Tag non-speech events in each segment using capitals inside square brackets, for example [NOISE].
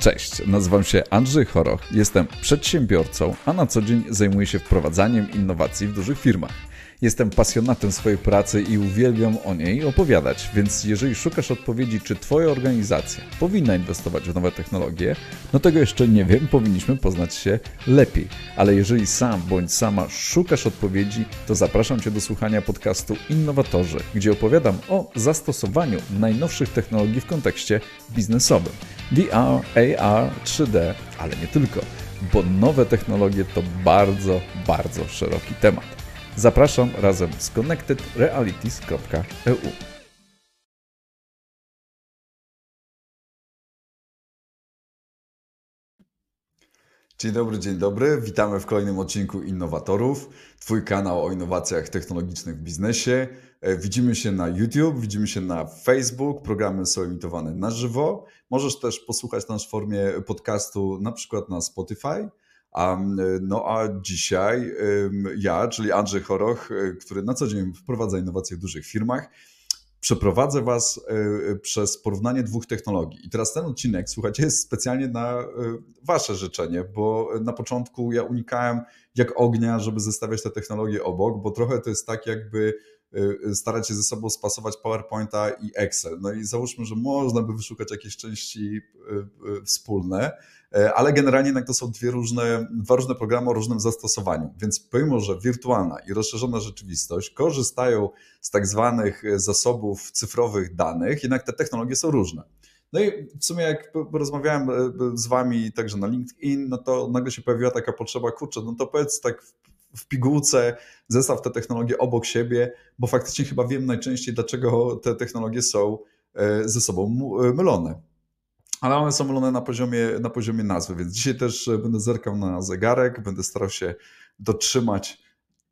Cześć, nazywam się Andrzej Choroch, jestem przedsiębiorcą, a na co dzień zajmuję się wprowadzaniem innowacji w dużych firmach. Jestem pasjonatem swojej pracy i uwielbiam o niej opowiadać, więc jeżeli szukasz odpowiedzi, czy Twoja organizacja powinna inwestować w nowe technologie, no tego jeszcze nie wiem, powinniśmy poznać się lepiej. Ale jeżeli sam bądź sama szukasz odpowiedzi, to zapraszam Cię do słuchania podcastu Innowatorzy, gdzie opowiadam o zastosowaniu najnowszych technologii w kontekście biznesowym. VR, AR, 3D, ale nie tylko, bo nowe technologie to bardzo, bardzo szeroki temat. Zapraszam razem z connectedrealities.eu. Dzień dobry, dzień dobry. Witamy w kolejnym odcinku Innowatorów. Twój kanał o innowacjach technologicznych w biznesie. E, widzimy się na YouTube, widzimy się na Facebook. Programy są emitowane na żywo. Możesz też posłuchać nas w formie podcastu, na przykład na Spotify. No a dzisiaj ja, czyli Andrzej Choroch, e, który na co dzień wprowadza innowacje w dużych firmach, przeprowadzę Was e, przez porównanie dwóch technologii. I teraz ten odcinek, słuchajcie, jest specjalnie na e, Wasze życzenie, bo na początku ja unikałem jak ognia, żeby zestawiać te technologie obok, bo trochę to jest tak, jakby starać się ze sobą spasować PowerPointa i Excel. No i załóżmy, że można by wyszukać jakieś części wspólne, E, ale generalnie jednak to są dwie różne, dwa różne programy o różnym zastosowaniu. Więc pomimo, że wirtualna i rozszerzona rzeczywistość korzystają z tak zwanych zasobów cyfrowych danych, jednak te technologie są różne. No i w sumie jak rozmawiałem e, z wami także na LinkedIn, no to nagle się pojawiła taka potrzeba, kurczę, no to powiedz tak w pigułce, zestaw te technologie obok siebie, bo faktycznie chyba wiem najczęściej, dlaczego te technologie są e, ze sobą mylone ale one są mylone na poziomie, na poziomie nazwy, więc dzisiaj też e, będę zerkał na zegarek, będę starał się dotrzymać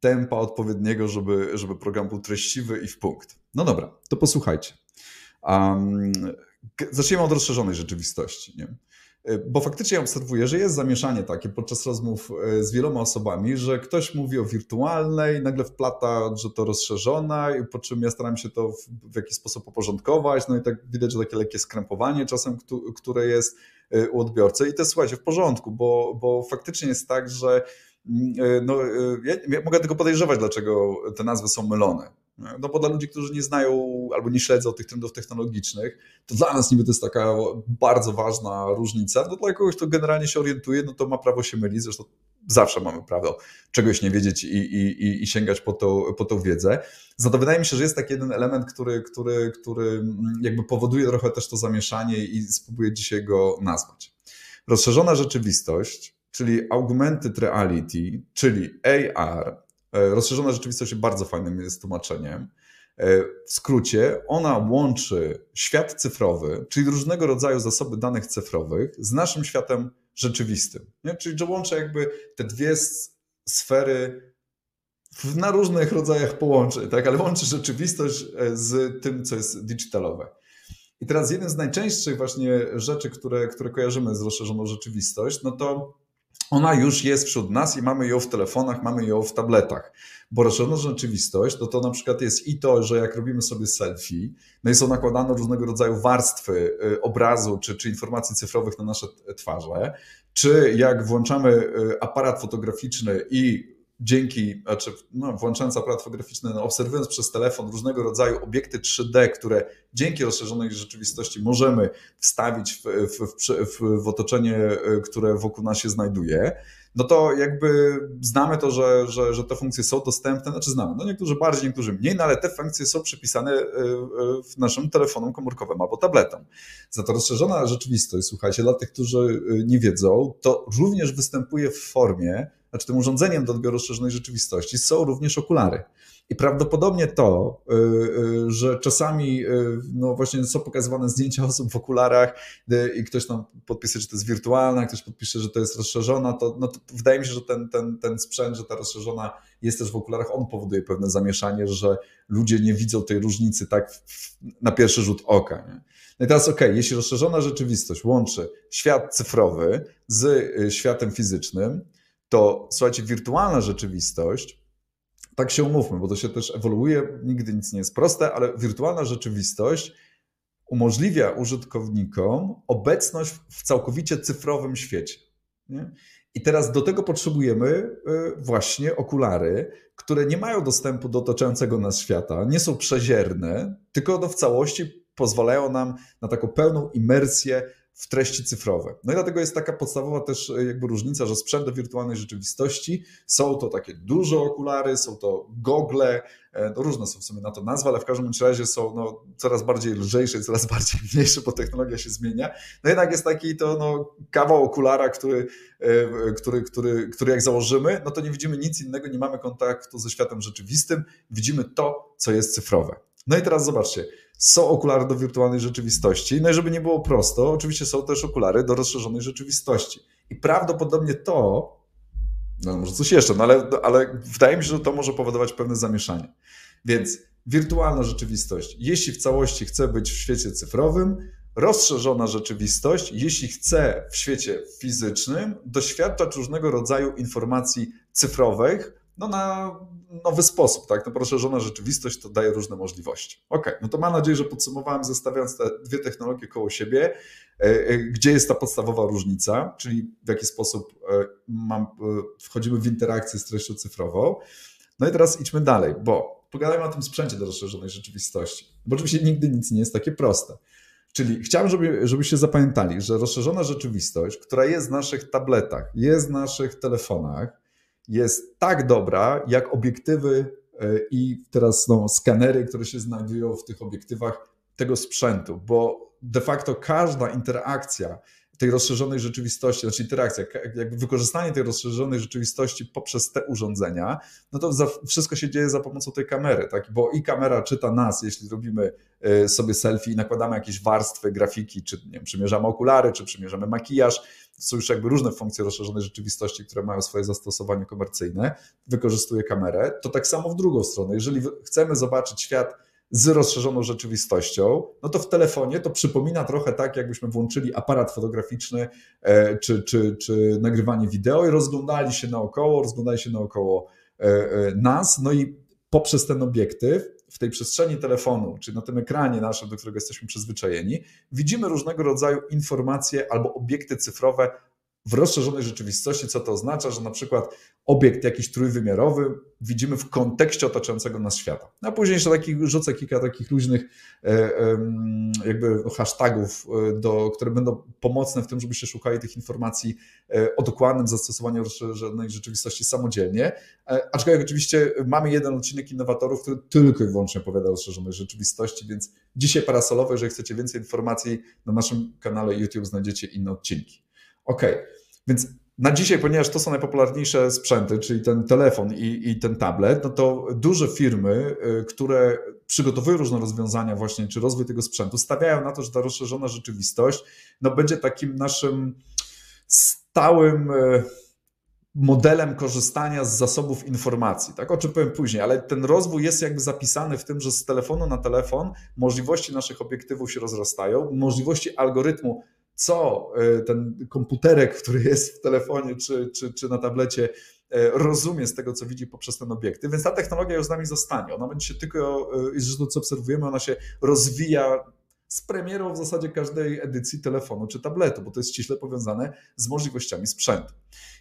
tempa odpowiedniego, żeby, żeby program był treściwy i w punkt. No dobra, to posłuchajcie. Um, zacznijmy od rozszerzonej rzeczywistości. Nie? E, bo faktycznie obserwuję, że jest zamieszanie takie podczas rozmów e, z wieloma osobami, że ktoś mówi o wirtualnej, nagle wplata, że to rozszerzona, po czym ja staram się to w, w jakiś sposób uporządkować, no i tak widać, że takie lekkie skrępowanie czasem, które jest e, u odbiorcy i to słuchajcie, w porządku, bo, bo faktycznie jest tak, że mm, no, ja, ja mogę tylko podejrzewać, dlaczego te nazwy są mylone. No bo dla ludzi, którzy nie znają albo nie śledzą tych trendów technologicznych, to dla nas niby to jest taka bardzo ważna różnica. No dla kogoś, kto generalnie się orientuje, no to ma prawo się mylić, zresztą zawsze mamy prawo czegoś nie wiedzieć i, i, i sięgać po tą, po tą wiedzę. Za to wydaje mi się, że jest taki jeden element, który, który, który jakby powoduje trochę też to zamieszanie i spróbuję dzisiaj go nazwać. Rozszerzona rzeczywistość, czyli augmented reality, czyli AR, rozszerzona rzeczywistość bardzo fajnym jest tłumaczeniem. E, w skrócie, ona łączy świat cyfrowy, czyli różnego rodzaju zasoby danych cyfrowych, z naszym światem rzeczywistym. Nie? Czyli, że łączy jakby te dwie sfery na różnych rodzajach połączeń, tak? ale łączy rzeczywistość e, z tym, co jest digitalowe. I teraz jeden z najczęstszych właśnie rzeczy, które, które kojarzymy z rozszerzoną rzeczywistość, no to ona już jest wśród nas i mamy ją w telefonach, mamy ją w tabletach. Bo rozszerzona rzeczywistość, no to na przykład jest i to, że jak robimy sobie selfie, no i są nakładane różnego rodzaju warstwy y, obrazu czy, czy informacji cyfrowych na nasze twarze, czy jak włączamy y, aparat fotograficzny i dzięki, znaczy, no, włączając aparat fotograficzny, no, obserwując przez telefon różnego rodzaju obiekty 3D, które dzięki rozszerzonej rzeczywistości możemy wstawić w, w, w, w otoczenie, e, które wokół nas się znajduje, no to jakby znamy to, że, że, że te funkcje są dostępne, znaczy znamy, no niektórzy bardziej, niektórzy mniej, no ale te funkcje są przypisane e, e, w naszym telefonom komórkowym albo tabletom. Za to rozszerzona rzeczywistość, słuchajcie, dla tych, którzy nie wiedzą, to również występuje w formie znaczy tym urządzeniem do odbioru rozszerzonej rzeczywistości są również okulary. I prawdopodobnie to, y, y, że czasami y, no właśnie są pokazywane zdjęcia osób w okularach i ktoś tam podpisze, że to jest wirtualna, ktoś podpisze, że to jest rozszerzona, to, no to wydaje mi się, że ten, ten, ten sprzęt, że ta rozszerzona jest też w okularach, on powoduje pewne zamieszanie, że ludzie nie widzą tej różnicy tak na pierwszy rzut oka. Nie? No i teraz ok, jeśli rozszerzona rzeczywistość łączy świat cyfrowy z światem fizycznym, to słuchajcie, wirtualna rzeczywistość, tak się umówmy, bo to się też ewoluuje, nigdy nic nie jest proste, ale wirtualna rzeczywistość, umożliwia użytkownikom obecność w całkowicie cyfrowym świecie. Nie? I teraz do tego potrzebujemy y, właśnie okulary, które nie mają dostępu do otaczającego nas świata, nie są przezierne, tylko w całości pozwalają nam na taką pełną imersję w treści cyfrowe. No i dlatego jest taka podstawowa też e, jakby różnica, że sprzęt do wirtualnej rzeczywistości są to takie duże okulary, są to gogle, e, no różne są w sumie na to nazwy, ale w każdym razie są no, coraz bardziej lżejsze, coraz [LAUGHS] bardziej mniejsze, bo technologia się zmienia. No jednak jest taki to no, kawał okulara, który, e, który, który, który jak założymy, no to nie widzimy nic innego, nie mamy kontaktu ze światem rzeczywistym, widzimy to, co jest cyfrowe. No i teraz zobaczcie, są okulary do wirtualnej rzeczywistości. No i żeby nie było prosto, oczywiście są też okulary do rozszerzonej rzeczywistości. I prawdopodobnie to, no może coś jeszcze, no ale, ale wydaje mi się, że to może powodować pewne zamieszanie. Więc wirtualna rzeczywistość, jeśli w całości chce być w świecie cyfrowym, rozszerzona rzeczywistość, jeśli chce w świecie fizycznym doświadczać różnego rodzaju informacji cyfrowych, no na nowy sposób, tak? No rozszerzona rzeczywistość to daje różne możliwości. Ok, no to mam nadzieję, że podsumowałem, zestawiając te dwie technologie koło siebie, e, e, gdzie jest ta podstawowa różnica, czyli w jaki sposób e, mam, wchodzimy w interakcję z treścią cyfrową. No i teraz idźmy dalej, bo pogadajmy o tym sprzęcie do rozszerzonej rzeczywistości, bo oczywiście nigdy nic nie jest takie proste. Czyli chciałem, żeby, żebyście zapamiętali, że rozszerzona rzeczywistość, która jest w naszych tabletach, jest w naszych telefonach, jest tak dobra, jak obiektywy e, i teraz no, skanery, które się znajdują w tych obiektywach tego sprzętu, bo de facto każda interakcja tej rozszerzonej rzeczywistości, znaczy interakcja, jakby wykorzystanie tej rozszerzonej rzeczywistości poprzez te urządzenia, no to wszystko się dzieje za pomocą tej kamery, tak? bo i kamera czyta nas, jeśli robimy e, sobie selfie i nakładamy jakieś warstwy, grafiki, czy nie wiem, przymierzamy okulary, czy przymierzamy makijaż, są już jakby różne funkcje rozszerzonej rzeczywistości, które mają swoje zastosowanie komercyjne, wykorzystuje kamerę, to tak samo w drugą stronę, jeżeli chcemy zobaczyć świat z rozszerzoną rzeczywistością, no to w telefonie to przypomina trochę tak, jakbyśmy włączyli aparat fotograficzny e, czy, czy, czy nagrywanie wideo i rozglądali się naokoło, rozglądali się naokoło e, e, nas, no i poprzez ten obiektyw w tej przestrzeni telefonu, czy na tym ekranie naszym, do którego jesteśmy przyzwyczajeni, widzimy różnego rodzaju informacje albo obiekty cyfrowe w rozszerzonej rzeczywistości, co to oznacza, że na przykład obiekt jakiś trójwymiarowy widzimy w kontekście otaczającego nas świata. A później jeszcze takich, rzucę kilka takich luźnych e, jakby hashtagów, e, do, które będą pomocne w tym, żebyście szukali tych informacji e, o dokładnym zastosowaniu rozszerzonej rzeczywistości samodzielnie. Aczkolwiek oczywiście mamy jeden odcinek innowatorów, który tylko i wyłącznie opowiada o rozszerzonej rzeczywistości, więc dzisiaj parasolowo, jeżeli chcecie więcej informacji, na naszym kanale YouTube znajdziecie inne odcinki. OK, więc na dzisiaj, ponieważ to są najpopularniejsze sprzęty, czyli ten telefon i, i, ten tablet, no to duże firmy, y, które przygotowują różne rozwiązania właśnie, czy rozwój tego sprzętu, stawiają na to, że ta rozszerzona rzeczywistość no, będzie takim naszym stałym y, modelem korzystania z zasobów informacji, tak, o czym powiem później, ale ten rozwój jest jakby zapisany w tym, że z telefonu na telefon możliwości naszych obiektywów się rozrastają, możliwości algorytmu co e, ten komputerek, który jest w telefonie czy, czy, czy na tablecie, e, rozumie z tego, co widzi poprzez ten obiektyw, więc ta technologia już z nami zostanie. Ona będzie się tylko, e, zresztą co obserwujemy, ona się rozwija z premierą w zasadzie każdej edycji telefonu czy tabletu, bo to jest ściśle powiązane z możliwościami sprzętu.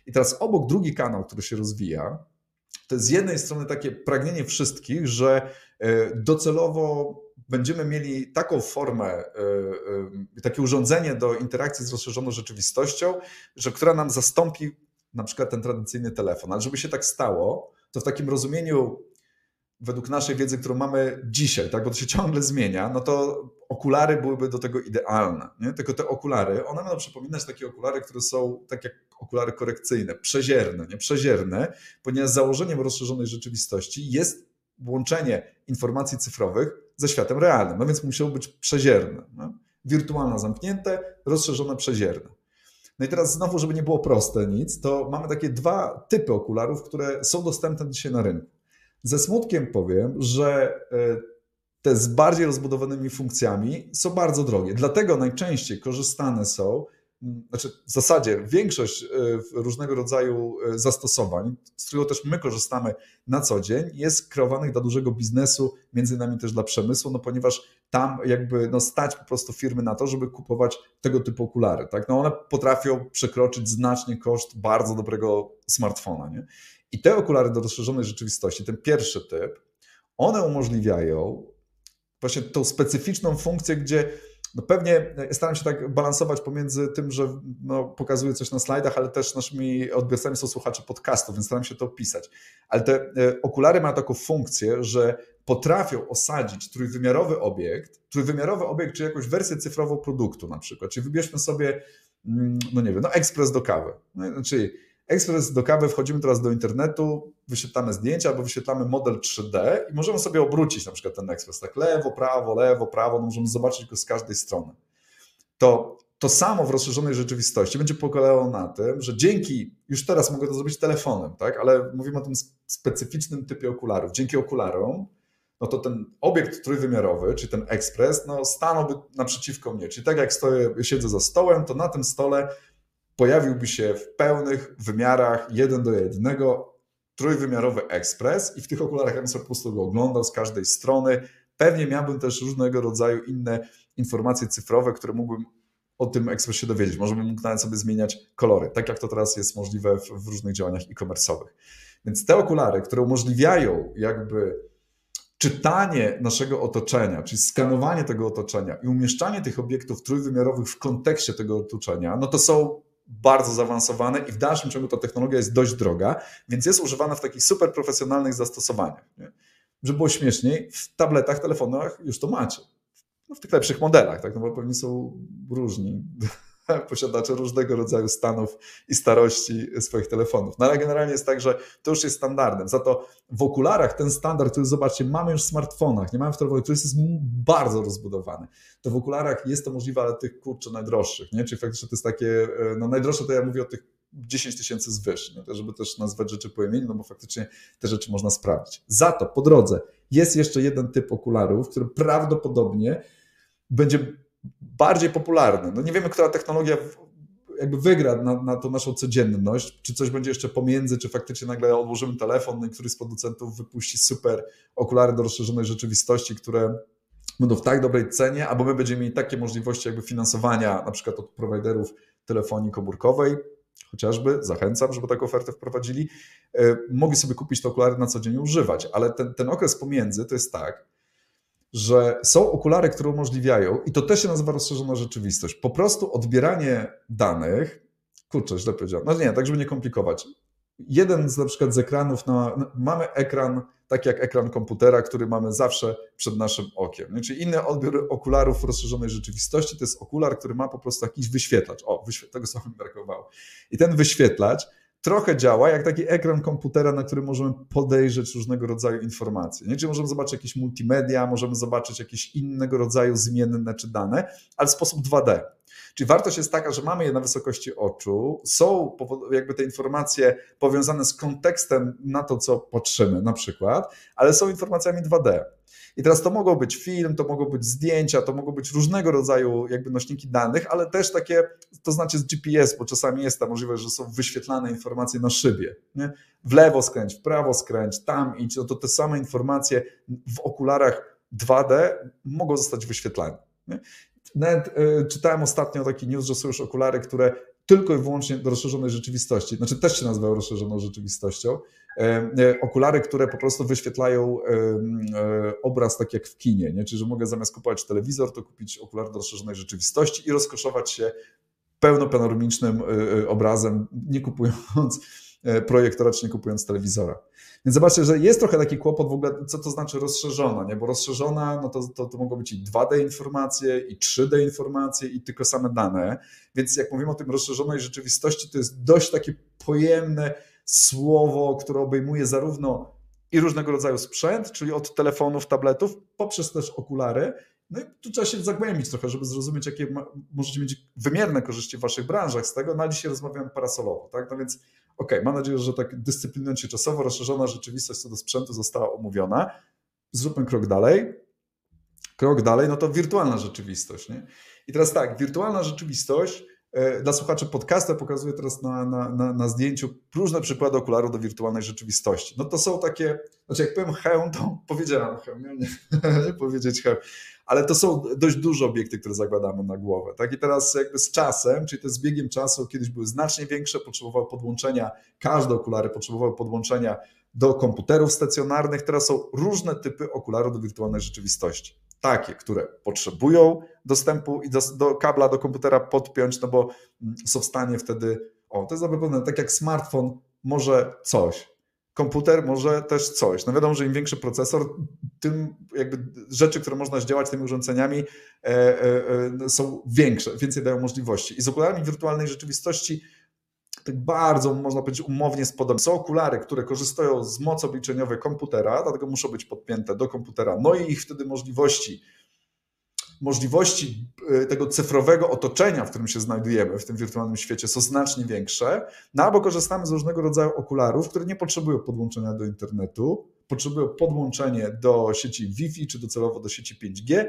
I teraz obok drugi kanał, który się rozwija, to jest z jednej strony takie pragnienie wszystkich, że docelowo będziemy mieli taką formę, e, e, takie urządzenie do interakcji z rozszerzoną rzeczywistością, że która nam zastąpi na przykład ten tradycyjny telefon. Ale żeby się tak stało, to w takim rozumieniu według naszej wiedzy, którą mamy dzisiaj, tak, bo to się ciągle zmienia, no to okulary byłyby do tego idealne. Nie? Tylko te okulary, one będą przypominać takie okulary, które są tak jak okulary korekcyjne, przezierne, nie przezierne, ponieważ założeniem rozszerzonej rzeczywistości jest łączenie informacji cyfrowych ze światem realnym. No więc musiało być przezierne. No? Wirtualne zamknięte, rozszerzone przezierne. No i teraz znowu, żeby nie było proste nic, to mamy takie dwa typy okularów, które są dostępne dzisiaj na rynku. Ze smutkiem powiem, że e, te z bardziej rozbudowanymi funkcjami są bardzo drogie. Dlatego najczęściej korzystane są znaczy w zasadzie większość e, różnego rodzaju e, zastosowań, z którego też my korzystamy na co dzień, jest kreowanych dla dużego biznesu, między innymi też dla przemysłu, no ponieważ tam jakby no stać po prostu firmy na to, żeby kupować tego typu okulary. Tak? No one potrafią przekroczyć znacznie koszt bardzo dobrego smartfona. Nie? I te okulary do rozszerzonej rzeczywistości, ten pierwszy typ, one umożliwiają właśnie tą specyficzną funkcję, gdzie no pewnie staram się tak balansować pomiędzy tym, że no, pokazuję coś na slajdach, ale też naszymi odbiorcami są słuchacze podcastów, więc staram się to opisać. Ale te e, okulary mają taką funkcję, że potrafią osadzić trójwymiarowy obiekt, trójwymiarowy obiekt, czy jakąś wersję cyfrową produktu na przykład. Czyli wybierzmy sobie, mm, no nie wiem, no ekspres do kawy. No, czyli ekspres do kawy, wchodzimy teraz do internetu, wyświetlamy zdjęcia albo wyświetlamy model 3D i możemy sobie obrócić na przykład ten ekspres, tak lewo, prawo, lewo, prawo, no możemy zobaczyć go z każdej strony. To to samo w rozszerzonej rzeczywistości będzie polegało na tym, że dzięki, już teraz mogę to zrobić telefonem, tak, ale mówimy o tym specyficznym typie okularów. Dzięki okularom no to ten obiekt trójwymiarowy, czy ten ekspres, no stanąłby naprzeciwko mnie. Czyli tak jak stoję, siedzę za stołem, to na tym stole pojawiłby się w pełnych wymiarach, jeden do jednego, trójwymiarowy ekspres i w tych okularach ja bym sobie po prostu go oglądał z każdej strony. Pewnie miałbym też różnego rodzaju inne informacje cyfrowe, które mógłbym o tym ekspresie dowiedzieć. Może bym mógł nawet sobie zmieniać kolory, tak jak to teraz jest możliwe w, w różnych działaniach e-commerce'owych. Więc te okulary, które umożliwiają jakby czytanie naszego otoczenia, czyli skanowanie tego otoczenia i umieszczanie tych obiektów trójwymiarowych w kontekście tego otoczenia, no to są bardzo zaawansowane i w dalszym ciągu ta technologia jest dość droga, więc jest używana w takich super profesjonalnych zastosowaniach. Nie? Żeby było śmieszniej, w tabletach, telefonach już to macie. No w tych lepszych modelach, tak? no bo pewnie są różni [LAUGHS] posiadacze różnego rodzaju stanów i starości swoich telefonów. No ale generalnie jest tak, że to już jest standardem. Za to w okularach ten standard, który zobaczcie, mamy już w smartfonach, nie mamy w telefonach, który jest bardzo rozbudowany. To w okularach jest to możliwe, ale tych kurczę najdroższych, nie? Czyli faktycznie to jest takie, e, no najdroższe to ja mówię o tych 10 tysięcy zwyż, nie? żeby też nazwać rzeczy po imieniu, no bo faktycznie te rzeczy można sprawdzić. Za to po drodze jest jeszcze jeden typ okularów, który prawdopodobnie będzie bardziej popularny. No nie wiemy, która technologia jakby wygra na, na tą naszą codzienność, czy coś będzie jeszcze pomiędzy, czy faktycznie nagle odłożymy telefon, no i któryś z producentów wypuści super okulary do rozszerzonej rzeczywistości, które będą w tak dobrej cenie, albo my będziemy mieli takie możliwości jakby finansowania na przykład od prowajderów telefonii komórkowej, chociażby, zachęcam, żeby taką ofertę wprowadzili, e, mogli sobie kupić te okulary na co dzień używać, ale ten, ten okres pomiędzy to jest tak, że są okulary, które umożliwiają, i to też się nazywa rozszerzona rzeczywistość, po prostu odbieranie danych, kurczę, źle powiedziałem, no nie, tak żeby nie komplikować. Jeden z na przykład z ekranów, na, mamy ekran, taki jak ekran komputera, który mamy zawsze przed naszym okiem. Czyli inny odbiór okularów rozszerzonej rzeczywistości to jest okular, który ma po prostu jakiś wyświetlacz. O, tego słowa mi brakowało. I ten wyświetlacz trochę działa jak taki ekran komputera, na którym możemy podejrzeć różnego rodzaju informacje. Nie? Czyli możemy zobaczyć jakieś multimedia, możemy zobaczyć jakieś innego rodzaju zmienne czy dane, ale w sposób 2D. Czyli wartość jest taka, że mamy je na wysokości oczu, są jakby te informacje powiązane z kontekstem na to, co patrzymy na przykład, ale są informacjami 2D. I teraz to mogą być film, to mogą być zdjęcia, to mogą być różnego rodzaju jakby nośniki danych, ale też takie, to znaczy z GPS, bo czasami jest ta możliwość, że są wyświetlane informacje na szybie. Nie? W lewo skręć, w prawo skręć, tam idź, no to te same informacje w okularach 2D mogą zostać wyświetlane. Nie? Nawet y, czytałem ostatnio taki news, że są już okulary, które tylko i wyłącznie do rozszerzonej rzeczywistości, znaczy też się nazywają rozszerzoną rzeczywistością, e, e, okulary, które po prostu wyświetlają e, obraz tak jak w kinie, nie? czyli że mogę zamiast kupować telewizor, to kupić okulary do rozszerzonej rzeczywistości i rozkoszować się pełnopanoramicznym obrazem, nie kupując projektora, czy nie kupując telewizora. Więc zobaczcie, że jest trochę taki kłopot w ogóle, co to znaczy rozszerzona, nie? bo rozszerzona, no to, to, to mogą być i 2D informacje, i 3D informacje, i tylko same dane. Więc jak mówimy o tym rozszerzonej rzeczywistości, to jest dość takie pojemne słowo, które obejmuje zarówno i różnego rodzaju sprzęt, czyli od telefonów, tabletów, poprzez też okulary. No i tu trzeba się zagłębić trochę, żeby zrozumieć, jakie możecie mieć wymierne korzyści w waszych branżach z tego, no ale dzisiaj rozmawiamy parasolowo, tak? No więc OK, mam nadzieję, że tak dyscyplinując się czasowo, rozszerzona rzeczywistość co do sprzętu została omówiona. Zróbmy krok dalej. Krok dalej, no to wirtualna rzeczywistość. Nie? I teraz tak, wirtualna rzeczywistość E, dla słuchaczy podcastu pokazuję teraz na, na, na, na, zdjęciu różne przykłady okularów do wirtualnej rzeczywistości. No to są takie, znaczy jak powiem hełm, to [LAUGHS] powiedziałem hełm, nie, [LAUGHS] nie powiedzieć hełm, ale to są dość duże obiekty, które zakładamy na głowę. Tak? I teraz jakby z czasem, czyli to z biegiem czasu, kiedyś były znacznie większe, potrzebowały podłączenia, każde okulary potrzebowały podłączenia do komputerów stacjonarnych, teraz są różne typy okularów do wirtualnej rzeczywistości. Takie, które potrzebują dostępu i do, do, kabla do komputera podpiąć, no bo mm, są w stanie wtedy, o to jest zapewne tak jak smartfon może coś, komputer może też coś. No wiadomo, że im większy procesor, tym jakby rzeczy, które można zdziałać tymi urządzeniami e, e, e, są większe, więcej dają możliwości. I z okularami wirtualnej rzeczywistości tak bardzo, można powiedzieć, umownie spodobne. Są okulary, które korzystają z mocy obliczeniowej komputera, dlatego muszą być podpięte do komputera. No i ich wtedy możliwości, możliwości y, tego cyfrowego otoczenia, w którym się znajdujemy w tym wirtualnym świecie są znacznie większe, no albo korzystamy z różnego rodzaju okularów, które nie potrzebują podłączenia do internetu, potrzebują podłączenie do sieci Wi-Fi czy docelowo do sieci 5G,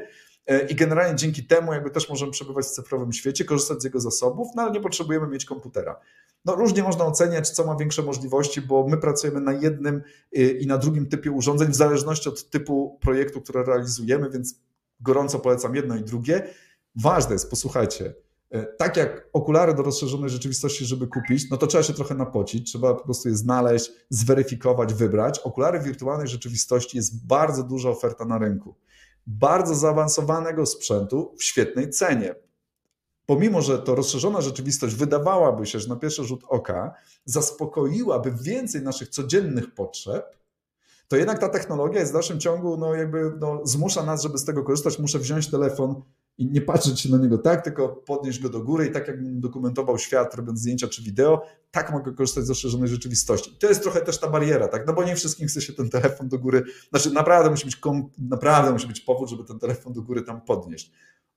y, i generalnie dzięki temu jakby też możemy przebywać w cyfrowym świecie, korzystać z jego zasobów, no ale nie potrzebujemy mieć komputera. No, różnie można oceniać, co ma większe możliwości, bo my pracujemy na jednym y, i na drugim typie urządzeń, w zależności od typu projektu, który realizujemy, więc gorąco polecam jedno i drugie. Ważne jest, posłuchajcie, y, tak jak okulary do rozszerzonej rzeczywistości, żeby kupić, no to trzeba się trochę napocić, trzeba po prostu je znaleźć, zweryfikować, wybrać. Okulary wirtualnej rzeczywistości jest bardzo duża oferta na rynku. Bardzo zaawansowanego sprzętu w świetnej cenie pomimo że to rozszerzona rzeczywistość wydawałaby się, że na pierwszy rzut oka zaspokoiłaby więcej naszych codziennych potrzeb, to jednak ta technologia jest w dalszym ciągu, no jakby no, zmusza nas, żeby z tego korzystać. Muszę wziąć telefon i nie patrzeć się na niego tak, tylko podnieść go do góry i tak jakbym dokumentował świat, robiąc zdjęcia czy wideo, tak mogę korzystać z rozszerzonej rzeczywistości. I to jest trochę też ta bariera, tak? No bo nie wszystkim chce się ten telefon do góry, znaczy naprawdę musi być, naprawdę musi być powód, żeby ten telefon do góry tam podnieść.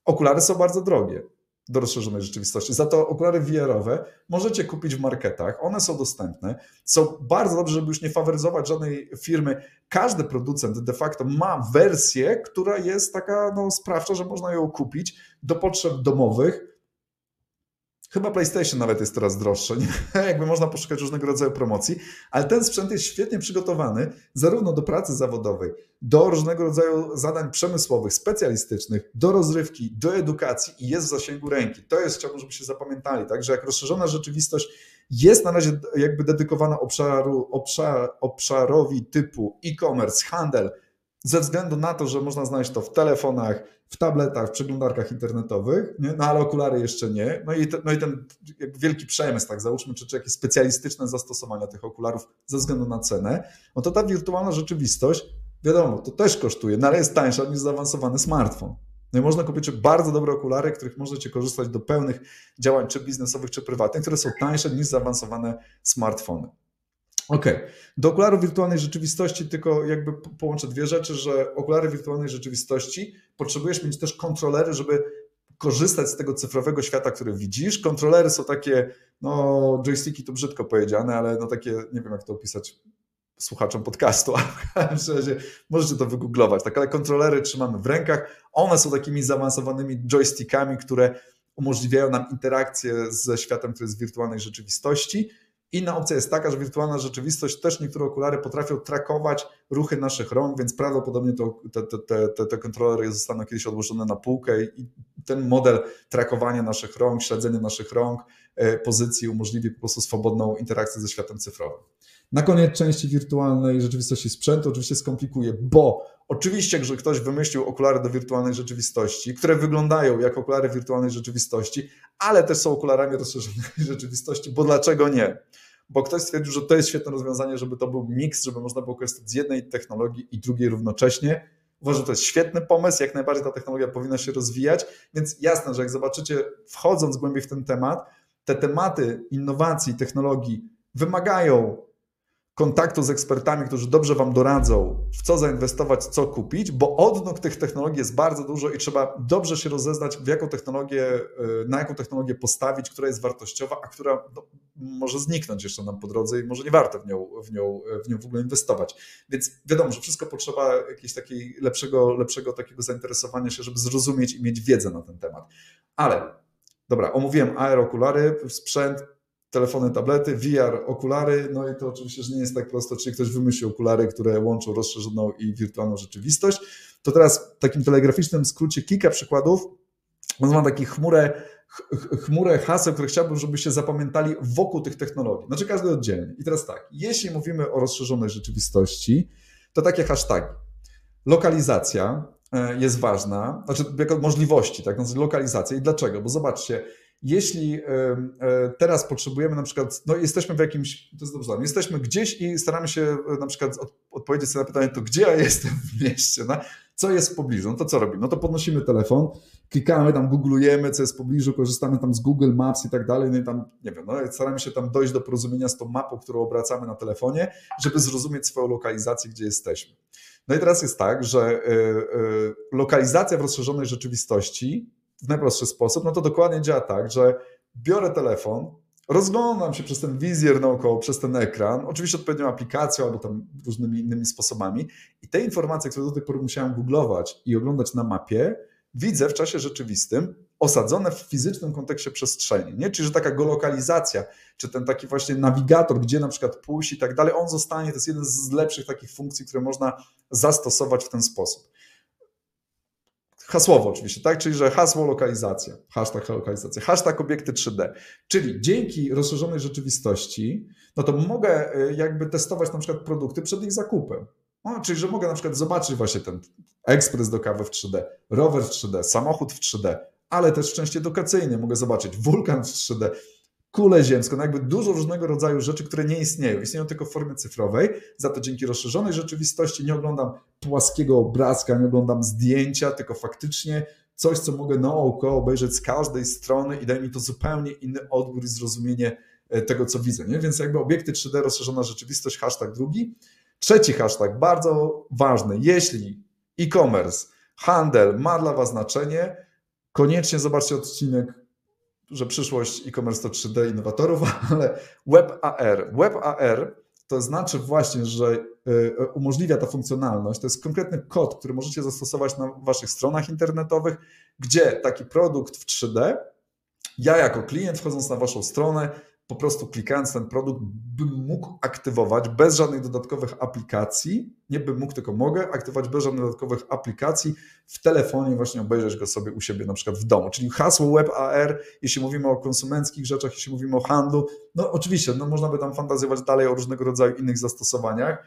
Okulary są bardzo drogie do rozszerzonej rzeczywistości. Za to okulary VR-owe możecie kupić w marketach, one są dostępne. Są bardzo dobrze, żeby już nie faworyzować żadnej firmy. Każdy producent de facto ma wersję, która jest taka no, sprawcza, że można ją kupić do potrzeb domowych Chyba PlayStation nawet jest teraz droższe. Nie? [LAUGHS] Jakby można poszukać różnego rodzaju promocji, ale ten sprzęt jest świetnie przygotowany zarówno do pracy zawodowej, do różnego rodzaju zadań przemysłowych, specjalistycznych, do rozrywki, do edukacji i jest w zasięgu ręki. To jest, chciałbym, żebyście zapamiętali, tak, że jak rozszerzona rzeczywistość jest na razie jakby dedykowana obszaru, obszar, obszarowi typu e-commerce, handel, ze względu na to, że można znaleźć to w telefonach, w tabletach, w przeglądarkach internetowych, nie? no ale okulary jeszcze nie. No i, te, no i ten wielki przemysł, tak załóżmy, czy, czy jakieś specjalistyczne zastosowania tych okularów ze względu na cenę, no to ta wirtualna rzeczywistość, wiadomo, to też kosztuje, no ale jest tańsza niż zaawansowany smartfon. No i można kupić bardzo dobre okulary, których możecie korzystać do pełnych działań, czy biznesowych, czy prywatnych, które są tańsze niż zaawansowane smartfony. Ok. Do okularów wirtualnej rzeczywistości tylko jakby połączę dwie rzeczy, że okulary wirtualnej rzeczywistości potrzebujesz mieć też kontrolery, żeby korzystać z tego cyfrowego świata, który widzisz. Kontrolery są takie, no joysticki to brzydko powiedziane, ale no takie, nie wiem jak to opisać słuchaczom podcastu, [LAUGHS] ale w razie możecie to wygooglować, tak, ale kontrolery trzymamy w rękach, one są takimi zaawansowanymi joystickami, które umożliwiają nam interakcję ze światem, który jest w wirtualnej rzeczywistości Inna opcja jest taka, że wirtualna rzeczywistość, też niektóre okulary potrafią trakować ruchy naszych rąk, więc prawdopodobnie to, te, te, te, te kontrolery zostaną kiedyś odłożone na półkę i ten model trakowania naszych rąk, śledzenia naszych rąk, e, pozycji umożliwi po prostu swobodną interakcję ze światem cyfrowym. Na koniec części wirtualnej rzeczywistości sprzętu oczywiście skomplikuje, bo oczywiście, że ktoś wymyślił okulary do wirtualnej rzeczywistości, które wyglądają jak okulary wirtualnej rzeczywistości, ale też są okularami rozszerzonej [LAUGHS] rzeczywistości, bo dlaczego nie? Bo ktoś stwierdził, że to jest świetne rozwiązanie, żeby to był miks, żeby można było korzystać z jednej technologii i drugiej równocześnie. Uważam, że to jest świetny pomysł, jak najbardziej ta technologia powinna się rozwijać, więc jasne, że jak zobaczycie, wchodząc głębiej w ten temat, te tematy innowacji, technologii wymagają kontaktu z ekspertami, którzy dobrze Wam doradzą, w co zainwestować, co kupić, bo odnóg tych technologii jest bardzo dużo i trzeba dobrze się rozeznać, w jaką technologię, y, na jaką technologię postawić, która jest wartościowa, a która no, może zniknąć jeszcze nam po drodze i może nie warto w nią, w, nią, w nią w ogóle inwestować. Więc wiadomo, że wszystko potrzeba jakiegoś takiego lepszego, lepszego takiego zainteresowania się, żeby zrozumieć i mieć wiedzę na ten temat. Ale dobra, omówiłem AR, okulary, sprzęt, telefony, tablety, VR, okulary, no i to oczywiście, że nie jest tak prosto, czyli ktoś wymyślił okulary, które łączą rozszerzoną i wirtualną rzeczywistość. To teraz w takim telegraficznym skrócie kilka przykładów. Mam taki chmurę, chmurę haseł, które chciałbym, żebyście zapamiętali wokół tych technologii. Znaczy każdy oddzielnie. I teraz tak, jeśli mówimy o rozszerzonej rzeczywistości, to takie hasztagi. Lokalizacja e, jest ważna, znaczy jako możliwości, tak, znaczy lokalizacja. I dlaczego? Bo zobaczcie, jeśli e, e, teraz potrzebujemy na przykład, no jesteśmy w jakimś, to jest dobrze, jesteśmy gdzieś i staramy się na przykład odpowiedzieć sobie na pytanie, to gdzie ja [LAUGHS] jestem w mieście, no? co jest w pobliżu, no to co robimy? No to podnosimy telefon, klikamy tam, googlujemy, co jest w pobliżu, korzystamy tam z Google Maps i tak dalej, no i tam, nie wiem, no staramy się tam dojść do porozumienia z tą mapą, którą obracamy na telefonie, żeby zrozumieć swoją lokalizację, gdzie jesteśmy. No i teraz jest tak, że y, lokalizacja w rozszerzonej rzeczywistości w najprostszy sposób, no to dokładnie działa tak, że biorę telefon, rozglądam się przez ten wizjer naokoło, przez ten ekran, oczywiście odpowiednią aplikacją albo tam różnymi innymi sposobami i te informacje, które do tej pory musiałem googlować i oglądać na mapie, widzę w czasie rzeczywistym osadzone w fizycznym kontekście przestrzeni, nie? Czyli, że taka golokalizacja, czy ten taki właśnie nawigator, gdzie na przykład pójść i tak dalej, on zostanie, to jest jeden z lepszych takich funkcji, które można zastosować w ten sposób. Hasłowo oczywiście, tak? Czyli, że hasło lokalizacja, hashtag lokalizacja, hashtag obiekty 3D. Czyli dzięki rozszerzonej rzeczywistości, no to mogę y, jakby testować na przykład produkty przed ich zakupem. No, czyli, że mogę na przykład zobaczyć właśnie ten ekspres do kawy w 3D, rower w 3D, samochód w 3D, ale też w części edukacyjnej mogę zobaczyć wulkan w 3D, kulę ziemską, no jakby dużo różnego rodzaju rzeczy, które nie istnieją. Istnieją tylko w formie cyfrowej, za to dzięki rozszerzonej rzeczywistości nie oglądam płaskiego obrazka, nie oglądam zdjęcia, tylko faktycznie coś, co mogę naokoło obejrzeć z każdej strony i daje mi to zupełnie inny odbiór i zrozumienie e, tego, co widzę. Nie? Więc jakby obiekty 3D, rozszerzona rzeczywistość, hashtag drugi. Trzeci hashtag, bardzo ważny. Jeśli e-commerce, handel ma dla Was znaczenie, koniecznie zobaczcie odcinek że przyszłość e-commerce to 3D innowatorów, [LAUGHS] ale Web AR. Web AR to znaczy właśnie, że e, umożliwia ta funkcjonalność. To jest konkretny kod, który możecie zastosować na waszych stronach internetowych, gdzie taki produkt w 3D, ja jako klient wchodząc na waszą stronę, po prostu klikając ten produkt, bym mógł aktywować bez żadnych dodatkowych aplikacji, nie bym mógł, tylko mogę aktywować bez żadnych dodatkowych aplikacji w telefonie, właśnie obejrzeć go sobie u siebie na przykład w domu. Czyli hasło Web AR, jeśli mówimy o konsumenckich rzeczach, jeśli mówimy o handlu, no oczywiście, no można by tam fantazjować dalej o różnego rodzaju innych zastosowaniach,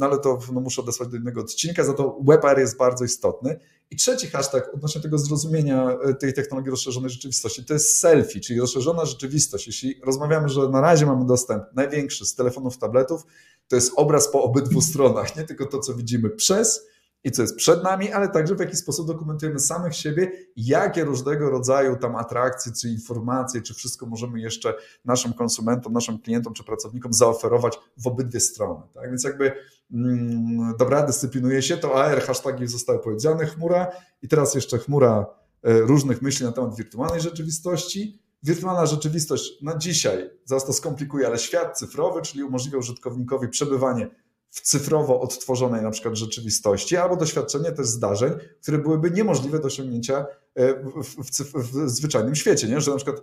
no ale to no, muszę odesłać do innego odcinka, za to WebR jest bardzo istotny. I trzeci hashtag odnośnie tego zrozumienia e, tej technologii rozszerzonej rzeczywistości to jest selfie, czyli rozszerzona rzeczywistość. Jeśli rozmawiamy, że na razie mamy dostęp największy z telefonów, tabletów, to jest obraz po obydwu [LAUGHS] stronach, nie tylko to, co widzimy przez, i co jest przed nami, ale także w jaki sposób dokumentujemy samych siebie, jakie różnego rodzaju tam atrakcje, czy informacje, czy wszystko możemy jeszcze naszym konsumentom, naszym klientom, czy pracownikom zaoferować w obydwie strony. Tak? Więc jakby mm, dobra, dyscyplinuje się, to AR, hashtagi zostały powiedziane, chmura i teraz jeszcze chmura e, różnych myśli na temat wirtualnej rzeczywistości. Wirtualna rzeczywistość na dzisiaj, zaraz to skomplikuje, ale świat cyfrowy, czyli umożliwia użytkownikowi przebywanie w cyfrowo odtworzonej na przykład rzeczywistości, albo doświadczenie też zdarzeń, które byłyby niemożliwe do osiągnięcia e, w, w, w zwyczajnym świecie, nie? że na przykład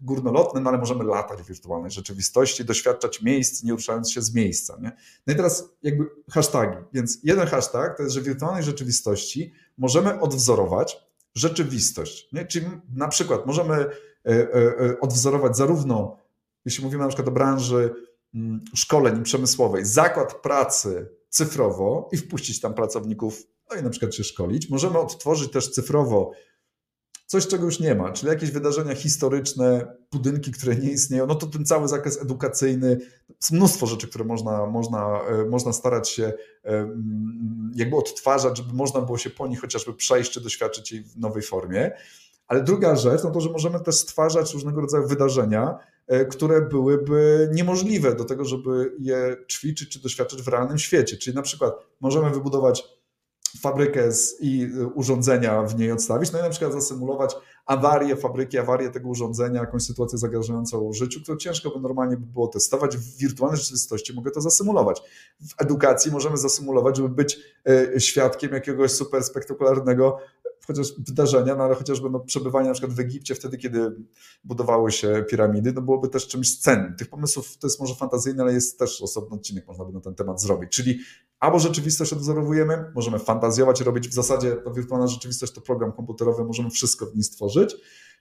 górnolotnym, no ale możemy latać w wirtualnej rzeczywistości, doświadczać miejsc, nie ruszając się z miejsca. Nie? No i teraz jakby hasztagi, więc jeden hashtag to jest, że w wirtualnej rzeczywistości możemy odwzorować rzeczywistość, nie? czyli na przykład możemy e, e, odwzorować zarówno, jeśli mówimy na przykład o branży szkoleń przemysłowej zakład pracy cyfrowo i wpuścić tam pracowników, no i na przykład się szkolić. Możemy odtworzyć też cyfrowo coś, czego już nie ma, czyli jakieś wydarzenia historyczne, budynki, które nie istnieją, no to ten cały zakres edukacyjny, mnóstwo rzeczy, które można, można, e, można starać się mm, jakby odtwarzać, żeby można było się po nich chociażby przejść, czy doświadczyć jej w nowej formie. Ale druga rzecz, no to, że możemy też stwarzać różnego rodzaju wydarzenia, E, które byłyby niemożliwe do tego, żeby je ćwiczyć czy doświadczyć w realnym świecie. Czyli na przykład możemy wybudować fabrykę z, i urządzenia w niej odstawić, no i na przykład zasymulować awarię fabryki, awarię tego urządzenia, jakąś sytuację zagrażającą życiu, którą ciężko by normalnie by było testować. W wirtualnej rzeczywistości mogę to zasymulować. W edukacji możemy zasymulować, żeby być e, świadkiem jakiegoś super spektakularnego chociaż wydarzenia, no ale chociażby no, przebywanie na przykład w Egipcie wtedy, kiedy budowały się piramidy, no byłoby też czymś cennym. Tych pomysłów to jest może fantazyjne, ale jest też osobny odcinek, można by na ten temat zrobić. Czyli albo rzeczywistość odwzorowujemy, możemy fantazjować, robić w zasadzie, to wirtualna rzeczywistość to program komputerowy, możemy wszystko w niej stworzyć,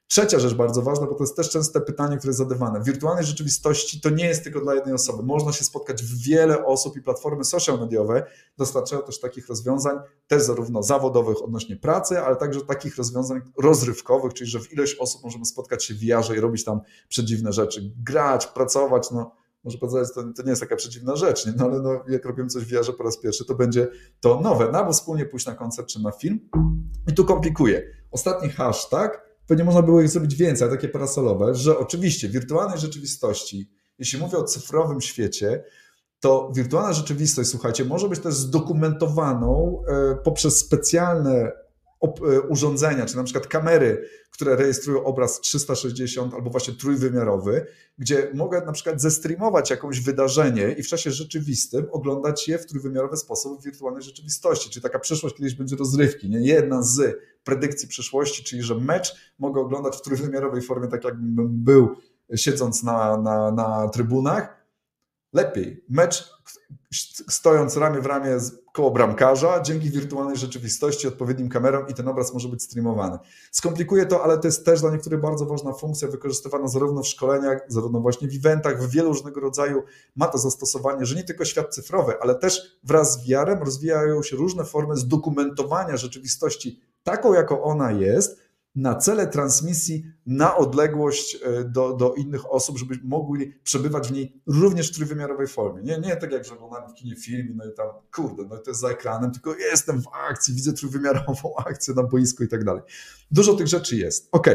Trzecia rzecz bardzo ważna, bo to jest też częste pytanie, które jest zadawane. W wirtualnej rzeczywistości to nie jest tylko dla jednej osoby. Można się spotkać w wiele osób i platformy social mediowe dostarczają też takich rozwiązań, też zarówno zawodowych odnośnie pracy, ale także takich rozwiązań rozrywkowych, czyli że w ilość osób możemy spotkać się w VR i robić tam przedziwne rzeczy, grać, pracować, no może powiedzieć, to, to nie jest taka przeciwna rzecz, nie? No ale no, jak robimy coś w VR po raz pierwszy, to będzie to nowe, no albo wspólnie pójść na koncert czy na film. I tu komplikuje. Ostatni hashtag pewnie można było ich zrobić więcej, takie parasolowe, że oczywiście w wirtualnej rzeczywistości, jeśli mówię o cyfrowym świecie, to wirtualna rzeczywistość, słuchajcie, może być też zdokumentowaną e, poprzez specjalne urządzenia, czy na przykład kamery, które rejestrują obraz 360 albo właśnie trójwymiarowy, gdzie mogę na przykład zestreamować jakieś wydarzenie i w czasie rzeczywistym oglądać je w trójwymiarowy sposób w wirtualnej rzeczywistości. Czyli taka przyszłość kiedyś będzie rozrywki. Nie? Jedna z predykcji przyszłości, czyli że mecz mogę oglądać w trójwymiarowej formie, tak jakbym był siedząc na, na, na trybunach. Lepiej. Mecz stojąc ramię w ramię koło bramkarza, dzięki wirtualnej rzeczywistości, odpowiednim kamerom i ten obraz może być streamowany. Skomplikuje to, ale to jest też dla niektórych bardzo ważna funkcja, wykorzystywana zarówno w szkoleniach, zarówno właśnie w eventach, w wielu różnego rodzaju ma to zastosowanie, że nie tylko świat cyfrowy, ale też wraz z VR-em rozwijają się różne formy zdokumentowania rzeczywistości taką, jaką ona jest, na cele transmisji na odległość e, do, do innych osób, żeby mogli przebywać w niej również w trójwymiarowej formie. Nie, nie tak jak że oglądamy w kinie film, no i tam, kurde, no i to jest za ekranem, tylko jestem w akcji, widzę trójwymiarową [LAUGHS] akcję na boisku i tak dalej. Dużo tych rzeczy jest. Ok,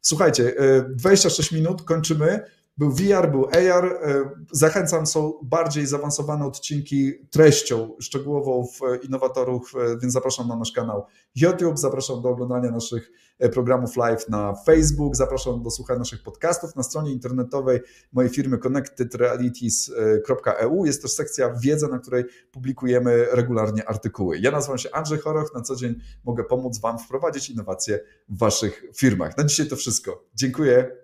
słuchajcie, 26 e, minut, kończymy. Był VR, był AR. E, zachęcam, są bardziej zaawansowane odcinki treścią szczegółową w innowatorów, e, więc zapraszam na nasz kanał YouTube, zapraszam do oglądania naszych e, programów live na Facebook, zapraszam do słuchania naszych podcastów na stronie internetowej mojej firmy connectedrealities.eu. Jest też sekcja wiedza, na której publikujemy regularnie artykuły. Ja nazywam się Andrzej Choroch, na co dzień mogę pomóc Wam wprowadzić innowacje w Waszych firmach. Na dzisiaj to wszystko. Dziękuję.